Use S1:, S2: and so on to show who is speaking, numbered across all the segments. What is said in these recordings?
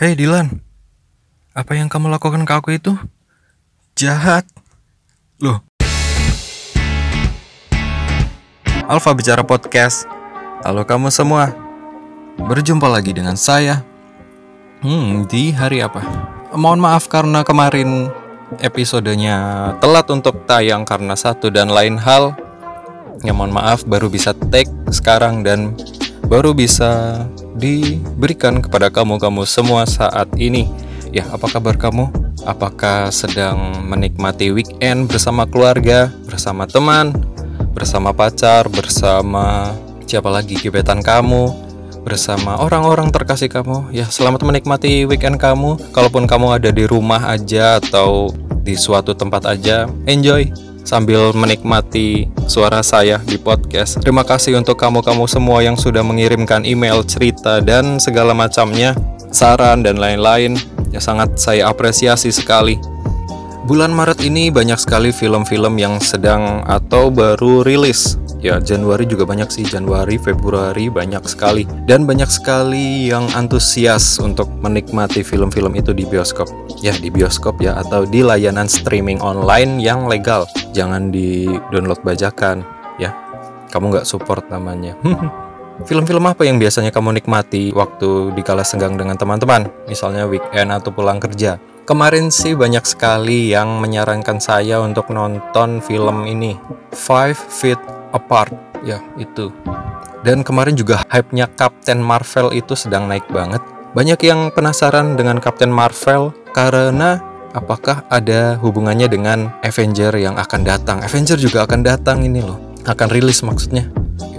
S1: Hei Dilan, apa yang kamu lakukan ke aku itu jahat. Loh. Alfa Bicara Podcast. Halo kamu semua. Berjumpa lagi dengan saya. Hmm, di hari apa? Mohon maaf karena kemarin episodenya telat untuk tayang karena satu dan lain hal. Ya mohon maaf baru bisa take sekarang dan baru bisa diberikan kepada kamu-kamu semua saat ini. Ya, apa kabar kamu? Apakah sedang menikmati weekend bersama keluarga, bersama teman, bersama pacar, bersama siapa lagi gebetan kamu, bersama orang-orang terkasih kamu? Ya, selamat menikmati weekend kamu. Kalaupun kamu ada di rumah aja atau di suatu tempat aja, enjoy sambil menikmati suara saya di podcast. Terima kasih untuk kamu-kamu semua yang sudah mengirimkan email, cerita, dan segala macamnya, saran, dan lain-lain. Ya sangat saya apresiasi sekali. Bulan Maret ini banyak sekali film-film yang sedang atau baru rilis. Ya, Januari juga banyak sih, Januari, Februari banyak sekali. Dan banyak sekali yang antusias untuk menikmati film-film itu di bioskop. Ya, di bioskop ya, atau di layanan streaming online yang legal. Jangan di-download bajakan, ya. Kamu nggak support namanya. Film-film apa yang biasanya kamu nikmati waktu di kala senggang dengan teman-teman? Misalnya weekend atau pulang kerja. Kemarin sih banyak sekali yang menyarankan saya untuk nonton film ini. Five Feet Apart. Ya, itu. Dan kemarin juga hype-nya Captain Marvel itu sedang naik banget. Banyak yang penasaran dengan Captain Marvel karena apakah ada hubungannya dengan Avenger yang akan datang. Avenger juga akan datang ini loh. Akan rilis maksudnya.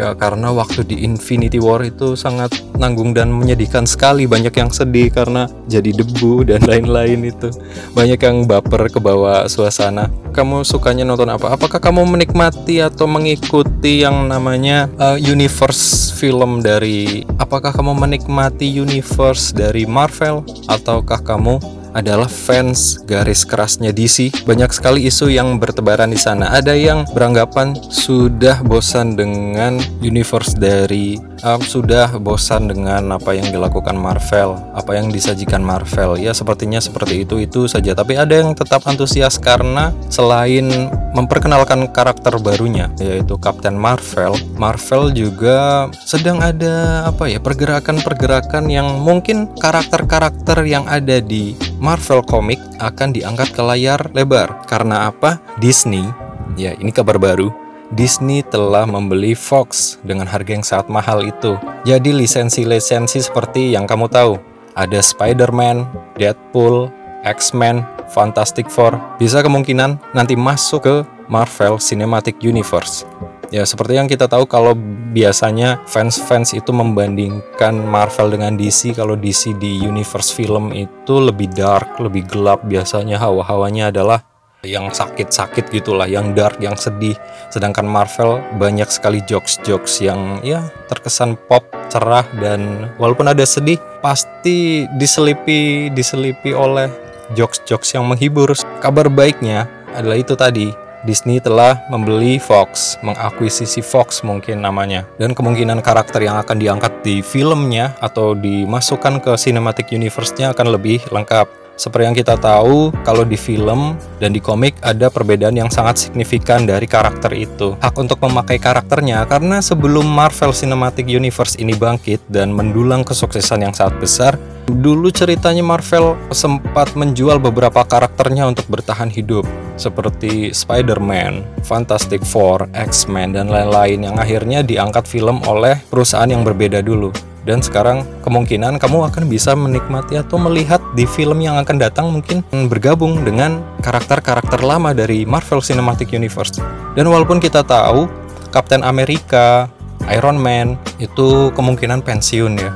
S1: Ya karena waktu di Infinity War itu sangat nanggung dan menyedihkan sekali Banyak yang sedih karena jadi debu dan lain-lain itu Banyak yang baper ke bawah suasana Kamu sukanya nonton apa? Apakah kamu menikmati atau mengikuti yang namanya uh, universe film dari Apakah kamu menikmati universe dari Marvel? Ataukah kamu adalah fans garis kerasnya DC. Banyak sekali isu yang bertebaran di sana. Ada yang beranggapan sudah bosan dengan universe dari um, sudah bosan dengan apa yang dilakukan Marvel, apa yang disajikan Marvel. Ya sepertinya seperti itu itu saja. Tapi ada yang tetap antusias karena selain memperkenalkan karakter barunya yaitu Captain Marvel, Marvel juga sedang ada apa ya pergerakan-pergerakan yang mungkin karakter-karakter yang ada di Marvel Comic akan diangkat ke layar lebar. Karena apa? Disney, ya ini kabar baru, Disney telah membeli Fox dengan harga yang sangat mahal itu. Jadi lisensi-lisensi seperti yang kamu tahu, ada Spider-Man, Deadpool, X-Men, Fantastic Four, bisa kemungkinan nanti masuk ke Marvel Cinematic Universe. Ya, seperti yang kita tahu kalau biasanya fans-fans itu membandingkan Marvel dengan DC, kalau DC di universe film itu lebih dark, lebih gelap biasanya hawa-hawanya adalah yang sakit-sakit gitulah, yang dark, yang sedih. Sedangkan Marvel banyak sekali jokes-jokes yang ya terkesan pop, cerah dan walaupun ada sedih pasti diselipi diselipi oleh jokes-jokes yang menghibur. Kabar baiknya adalah itu tadi, Disney telah membeli Fox, mengakuisisi Fox mungkin namanya. Dan kemungkinan karakter yang akan diangkat di filmnya atau dimasukkan ke cinematic universe-nya akan lebih lengkap. Seperti yang kita tahu, kalau di film dan di komik ada perbedaan yang sangat signifikan dari karakter itu. Hak untuk memakai karakternya karena sebelum Marvel Cinematic Universe ini bangkit dan mendulang kesuksesan yang sangat besar, dulu ceritanya Marvel sempat menjual beberapa karakternya untuk bertahan hidup seperti Spider-Man, Fantastic Four, X-Men dan lain-lain yang akhirnya diangkat film oleh perusahaan yang berbeda dulu dan sekarang kemungkinan kamu akan bisa menikmati atau melihat di film yang akan datang mungkin bergabung dengan karakter-karakter lama dari Marvel Cinematic Universe. Dan walaupun kita tahu Captain America, Iron Man itu kemungkinan pensiun ya.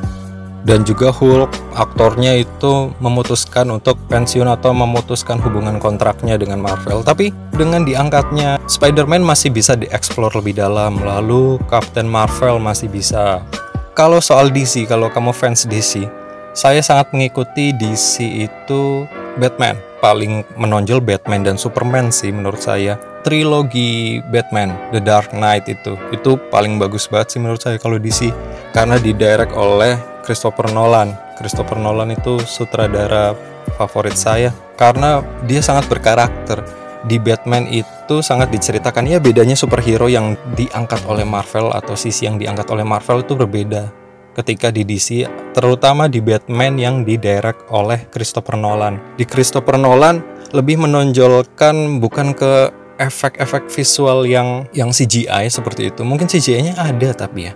S1: Dan juga Hulk aktornya itu memutuskan untuk pensiun atau memutuskan hubungan kontraknya dengan Marvel. Tapi dengan diangkatnya Spider-Man masih bisa dieksplor lebih dalam. Lalu Captain Marvel masih bisa kalau soal DC, kalau kamu fans DC, saya sangat mengikuti DC itu Batman. paling menonjol Batman dan Superman sih menurut saya. Trilogi Batman, The Dark Knight itu, itu paling bagus banget sih menurut saya kalau DC karena didirect oleh Christopher Nolan. Christopher Nolan itu sutradara favorit saya karena dia sangat berkarakter. Di Batman itu sangat diceritakan ya bedanya superhero yang diangkat oleh Marvel atau sisi yang diangkat oleh Marvel itu berbeda ketika di DC, terutama di Batman yang didirect oleh Christopher Nolan. Di Christopher Nolan lebih menonjolkan bukan ke efek-efek visual yang yang CGI seperti itu. Mungkin CGI-nya ada tapi ya.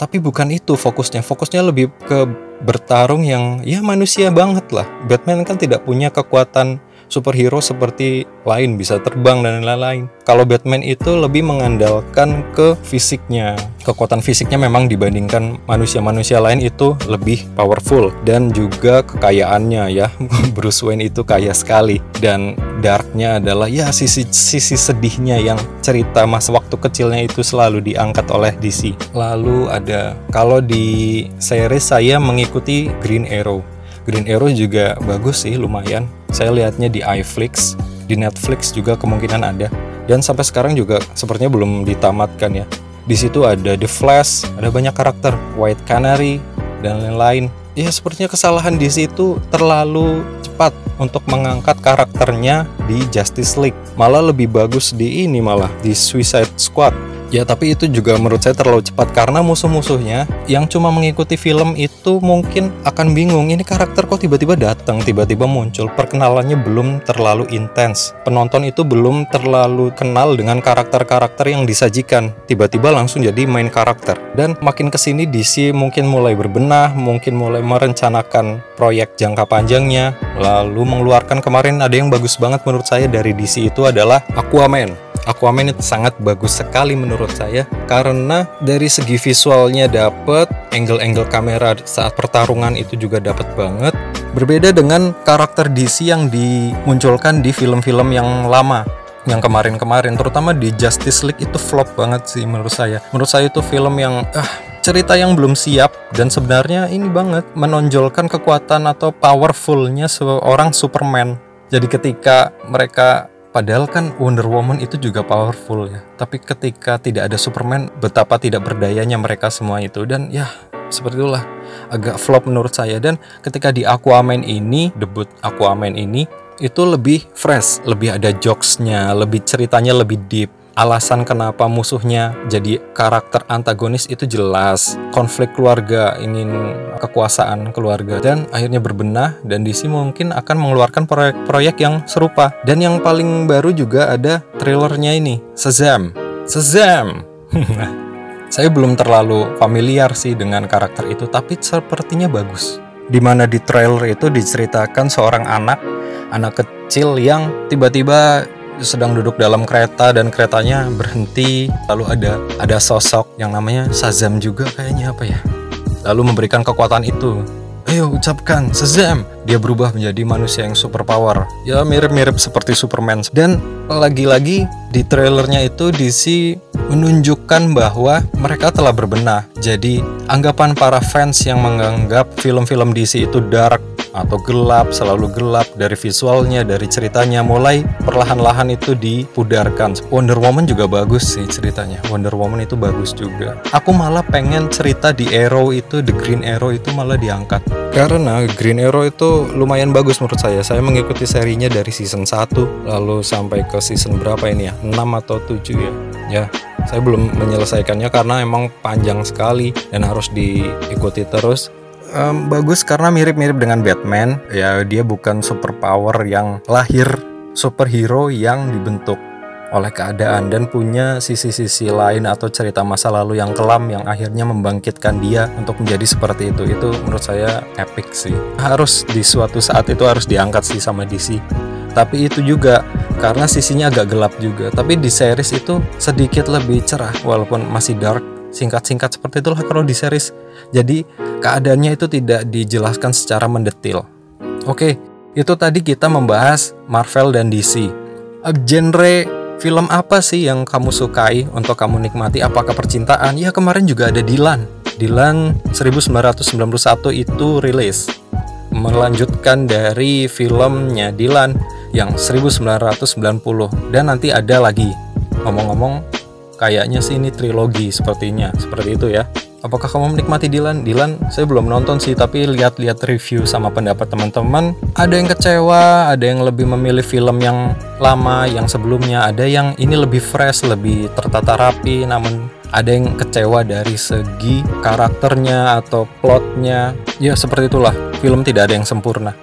S1: Tapi bukan itu fokusnya. Fokusnya lebih ke bertarung yang ya manusia banget lah. Batman kan tidak punya kekuatan superhero seperti lain bisa terbang dan lain-lain. Kalau Batman itu lebih mengandalkan ke fisiknya. Kekuatan fisiknya memang dibandingkan manusia-manusia lain itu lebih powerful dan juga kekayaannya ya. Bruce Wayne itu kaya sekali dan darknya adalah ya sisi sisi sedihnya yang cerita masa waktu kecilnya itu selalu diangkat oleh DC. Lalu ada kalau di series saya mengikuti Green Arrow. Green Arrow juga bagus sih lumayan saya lihatnya di iFlix, di Netflix juga kemungkinan ada. Dan sampai sekarang juga sepertinya belum ditamatkan ya. Di situ ada The Flash, ada banyak karakter, White Canary, dan lain-lain. Ya sepertinya kesalahan di situ terlalu cepat untuk mengangkat karakternya di Justice League. Malah lebih bagus di ini malah di Suicide Squad Ya tapi itu juga menurut saya terlalu cepat karena musuh-musuhnya yang cuma mengikuti film itu mungkin akan bingung ini karakter kok tiba-tiba datang, tiba-tiba muncul. Perkenalannya belum terlalu intens. Penonton itu belum terlalu kenal dengan karakter-karakter yang disajikan. Tiba-tiba langsung jadi main karakter. Dan makin ke sini DC mungkin mulai berbenah, mungkin mulai merencanakan proyek jangka panjangnya. Lalu mengeluarkan kemarin ada yang bagus banget menurut saya dari DC itu adalah Aquaman. Aquaman itu sangat bagus sekali menurut saya karena dari segi visualnya dapet, angle-angle kamera saat pertarungan itu juga dapat banget. Berbeda dengan karakter DC yang dimunculkan di film-film yang lama yang kemarin-kemarin terutama di Justice League itu flop banget sih menurut saya. Menurut saya itu film yang ah cerita yang belum siap dan sebenarnya ini banget menonjolkan kekuatan atau powerfulnya seorang Superman. Jadi ketika mereka Padahal kan Wonder Woman itu juga powerful ya. Tapi ketika tidak ada Superman, betapa tidak berdayanya mereka semua itu. Dan ya seperti itulah agak flop menurut saya. Dan ketika di Aquaman ini, debut Aquaman ini, itu lebih fresh, lebih ada jokesnya, lebih ceritanya lebih deep alasan kenapa musuhnya jadi karakter antagonis itu jelas. Konflik keluarga ingin kekuasaan keluarga dan akhirnya berbenah dan DC mungkin akan mengeluarkan proyek-proyek yang serupa. Dan yang paling baru juga ada trailernya ini Shazam. Shazam! Saya belum terlalu familiar sih dengan karakter itu tapi sepertinya bagus. Di mana di trailer itu diceritakan seorang anak anak kecil yang tiba-tiba sedang duduk dalam kereta dan keretanya berhenti. Lalu ada ada sosok yang namanya Shazam juga kayaknya apa ya? Lalu memberikan kekuatan itu. Ayo ucapkan Shazam! Dia berubah menjadi manusia yang super power ya mirip-mirip seperti Superman. Dan lagi-lagi di trailernya itu DC menunjukkan bahwa mereka telah berbenah. Jadi anggapan para fans yang menganggap film-film DC itu dark atau gelap, selalu gelap dari visualnya, dari ceritanya mulai perlahan-lahan itu dipudarkan. Wonder Woman juga bagus sih ceritanya. Wonder Woman itu bagus juga. Aku malah pengen cerita di Arrow itu, The Green Arrow itu malah diangkat. Karena Green Arrow itu lumayan bagus menurut saya. Saya mengikuti serinya dari season 1 lalu sampai ke season berapa ini ya? 6 atau 7 ya. Ya, saya belum menyelesaikannya karena emang panjang sekali dan harus diikuti terus um, bagus karena mirip-mirip dengan Batman. Ya dia bukan superpower yang lahir superhero yang dibentuk oleh keadaan dan punya sisi-sisi lain atau cerita masa lalu yang kelam yang akhirnya membangkitkan dia untuk menjadi seperti itu. Itu menurut saya epic sih. Harus di suatu saat itu harus diangkat sih sama DC tapi itu juga karena sisinya agak gelap juga. Tapi di series itu sedikit lebih cerah walaupun masih dark singkat-singkat seperti itulah kalau di series jadi keadaannya itu tidak dijelaskan secara mendetil. Oke, itu tadi kita membahas Marvel dan DC. Uh, genre film apa sih yang kamu sukai untuk kamu nikmati? Apakah percintaan? Ya kemarin juga ada Dilan. Dilan 1991 itu rilis. melanjutkan dari filmnya Dilan yang 1990 dan nanti ada lagi. Ngomong-ngomong, kayaknya sih ini trilogi sepertinya, seperti itu ya. Apakah kamu menikmati Dilan? Dilan saya belum nonton sih, tapi lihat-lihat review sama pendapat teman-teman, ada yang kecewa, ada yang lebih memilih film yang lama, yang sebelumnya, ada yang ini lebih fresh, lebih tertata rapi, namun ada yang kecewa dari segi karakternya atau plotnya. Ya seperti itulah, film tidak ada yang sempurna.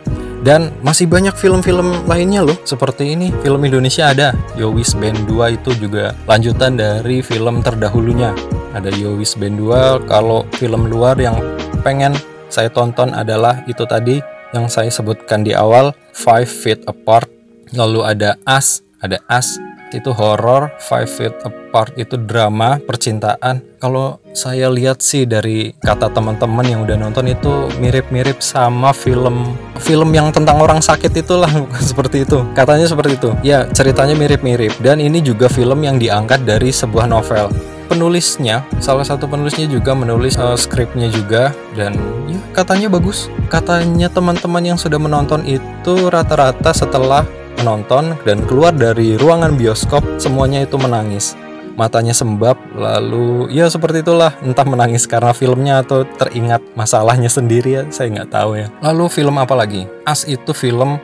S1: Dan masih banyak film-film lainnya loh Seperti ini. Film Indonesia ada Yowis Band 2 itu juga lanjutan dari film terdahulunya. Ada Yowis Band 2 Kalau film luar yang pengen saya tonton adalah itu tadi Yang saya sebutkan di awal Five Feet Apart. Lalu ada As Ada As itu horror, Five Feet Apart itu drama percintaan. Kalau saya lihat sih dari kata teman-teman yang udah nonton itu mirip-mirip sama film film yang tentang orang sakit itulah seperti itu. Katanya seperti itu. Ya, ceritanya mirip-mirip dan ini juga film yang diangkat dari sebuah novel penulisnya salah satu penulisnya juga menulis uh, skripnya juga dan ya katanya bagus katanya teman-teman yang sudah menonton itu rata-rata setelah menonton dan keluar dari ruangan bioskop semuanya itu menangis. Matanya sembab lalu ya seperti itulah. Entah menangis karena filmnya atau teringat masalahnya sendiri ya saya nggak tahu ya. Lalu film apa lagi? As itu film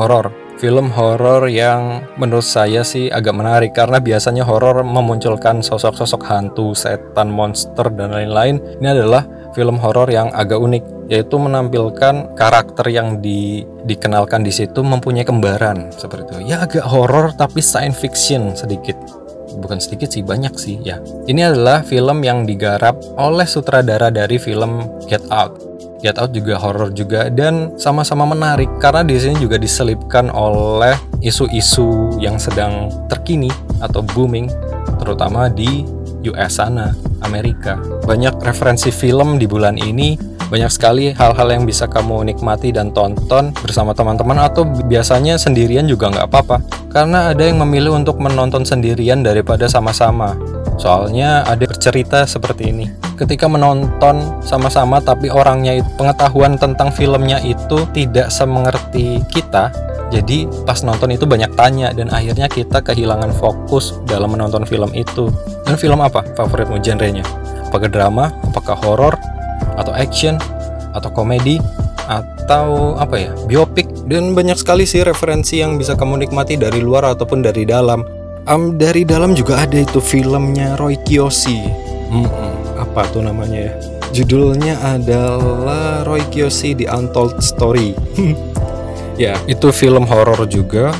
S1: horor. Film horor yang menurut saya sih agak menarik karena biasanya horor memunculkan sosok-sosok hantu, setan, monster dan lain-lain. Ini adalah film horor yang agak unik yaitu menampilkan karakter yang di, dikenalkan di situ mempunyai kembaran seperti itu. Ya agak horor tapi science fiction sedikit. Bukan sedikit sih, banyak sih ya. Ini adalah film yang digarap oleh sutradara dari film Get Out. Get Out juga horor juga dan sama-sama menarik karena di sini juga diselipkan oleh isu-isu yang sedang terkini atau booming terutama di US sana, Amerika. Banyak referensi film di bulan ini. Banyak sekali hal-hal yang bisa kamu nikmati dan tonton bersama teman-teman atau biasanya sendirian juga nggak apa-apa. Karena ada yang memilih untuk menonton sendirian daripada sama-sama. Soalnya ada cerita seperti ini. Ketika menonton sama-sama tapi orangnya pengetahuan tentang filmnya itu tidak semengerti kita jadi pas nonton itu banyak tanya dan akhirnya kita kehilangan fokus dalam menonton film itu. Dan film apa favoritmu genrenya? Apakah drama apakah horor atau action atau komedi atau apa ya biopik? Dan banyak sekali sih referensi yang bisa kamu nikmati dari luar ataupun dari dalam. Um, dari dalam juga ada itu filmnya Roy Kiyoshi. Hmm, apa tuh namanya ya? Judulnya adalah Roy Kiyoshi The Untold Story ya itu film horor juga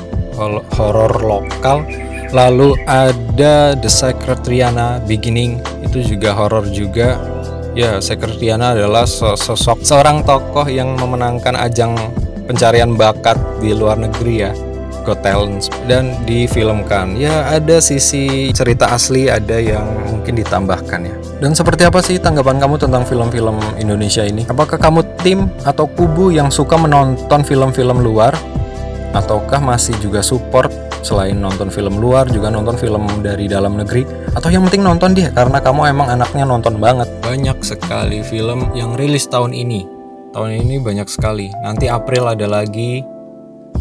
S1: horor lokal lalu ada The Secret Rihanna Beginning itu juga horor juga Ya, Sekirtiana adalah sosok seorang tokoh yang memenangkan ajang pencarian bakat di luar negeri ya. Got Talent dan difilmkan. Ya, ada sisi cerita asli, ada yang mungkin ditambahkan ya. Dan seperti apa sih tanggapan kamu tentang film-film Indonesia ini? Apakah kamu tim atau kubu yang suka menonton film-film luar ataukah masih juga support selain nonton film luar juga nonton film dari dalam negeri atau yang penting nonton dia karena kamu emang anaknya nonton banget banyak sekali film yang rilis tahun ini tahun ini banyak sekali nanti April ada lagi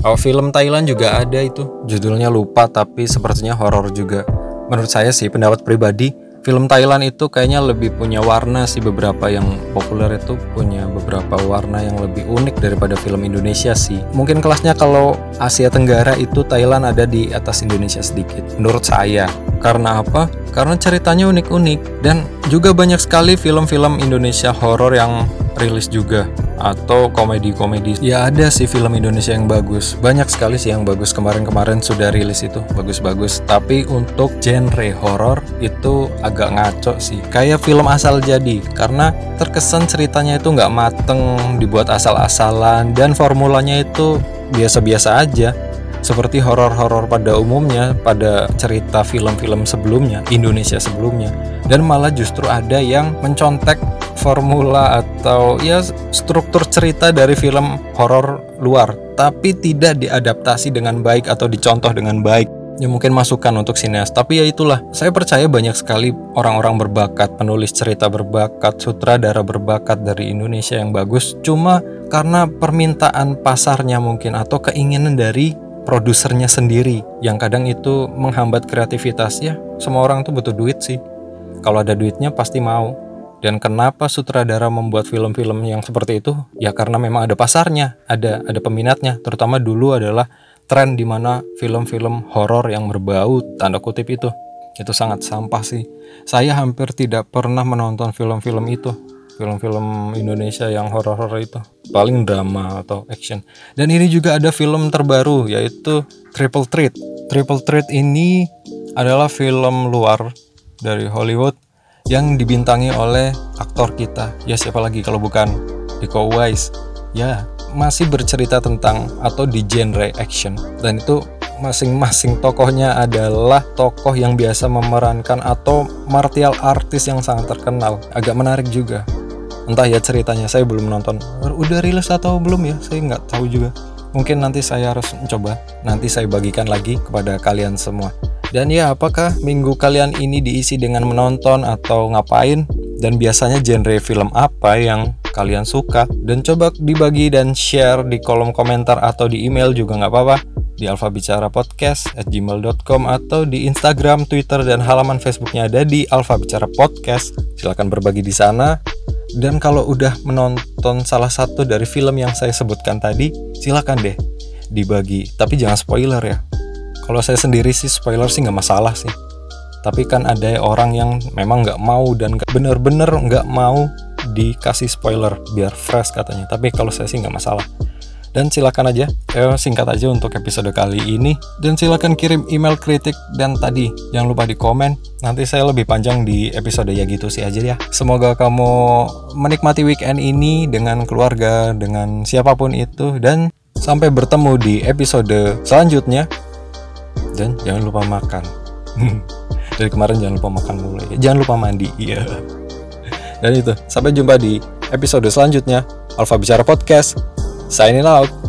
S1: oh film Thailand juga ada itu. Judulnya lupa tapi sepertinya horor juga. Menurut saya sih pendapat pribadi film Thailand itu kayaknya lebih punya warna sih. Beberapa yang populer itu punya beberapa warna yang lebih unik daripada film Indonesia sih. Mungkin kelasnya kalau Asia Tenggara itu Thailand ada di atas Indonesia sedikit menurut saya. Karena apa? Karena ceritanya unik-unik dan juga banyak sekali film-film Indonesia horor yang rilis juga atau komedi-komedi. Ya ada sih film Indonesia yang bagus. Banyak sekali sih yang bagus kemarin-kemarin sudah rilis itu. Bagus-bagus. Tapi untuk genre horor itu agak ngaco sih. Kayak film asal jadi karena terkesan ceritanya itu nggak mateng, dibuat asal-asalan dan formulanya itu biasa-biasa aja seperti horor-horor pada umumnya pada cerita film-film sebelumnya Indonesia sebelumnya. Dan malah justru ada yang mencontek formula atau ya struktur cerita dari film horor luar. Tapi tidak diadaptasi dengan baik atau dicontoh dengan baik. Ya mungkin masukan untuk sineas. Tapi ya itulah saya percaya banyak sekali orang-orang berbakat penulis cerita berbakat sutradara berbakat dari Indonesia yang bagus. Cuma karena permintaan pasarnya mungkin atau keinginan dari produsernya sendiri yang kadang itu menghambat kreativitas ya. Semua orang tuh butuh duit sih. Kalau ada duitnya pasti mau. Dan kenapa sutradara membuat film-film yang seperti itu? Ya karena memang ada pasarnya, ada ada peminatnya. Terutama dulu adalah tren di mana film-film horor yang berbau tanda kutip itu itu sangat sampah sih. Saya hampir tidak pernah menonton film-film itu film-film Indonesia yang horor-horor itu. Paling drama atau action. Dan ini juga ada film terbaru yaitu Triple Threat. Triple Threat ini adalah film luar dari Hollywood yang dibintangi oleh aktor kita. Ya siapa lagi kalau bukan Iko Uwais ya masih bercerita tentang atau di genre action. Dan itu masing-masing tokohnya adalah tokoh yang biasa memerankan atau martial artis yang sangat terkenal. Agak menarik juga entah ya ceritanya saya belum nonton. Udah rilis atau belum ya? Saya nggak tahu juga. Mungkin nanti saya harus mencoba. Nanti saya bagikan lagi kepada kalian semua. Dan ya apakah minggu kalian ini diisi dengan menonton atau ngapain? Dan biasanya genre film apa yang kalian suka? Dan coba dibagi dan share di kolom komentar atau di email juga nggak apa-apa. Di Bicara Podcast at gmail.com atau di Instagram, Twitter, dan halaman Facebooknya ada di Alfa Bicara Podcast. Silahkan berbagi di sana. Dan kalau udah menonton salah satu dari film yang saya sebutkan tadi, silahkan deh dibagi. Tapi jangan spoiler ya. Kalau saya sendiri sih spoiler sih nggak masalah sih. Tapi kan ada orang yang memang nggak mau dan bener-bener nggak mau dikasih spoiler biar fresh katanya tapi kalau saya sih nggak masalah dan silakan aja eh, singkat aja untuk episode kali ini. Dan silakan kirim email kritik dan tadi jangan lupa di komen. Nanti saya lebih panjang di episode ya gitu sih aja ya. Semoga kamu menikmati weekend ini dengan keluarga dengan siapa pun itu. Dan sampai bertemu di episode selanjutnya. Dan jangan lupa makan. Dari kemarin jangan lupa makan mulai. Jangan lupa mandi iya. Dan itu, sampai jumpa di episode selanjutnya. Alfa Bicara Podcast. Signing out.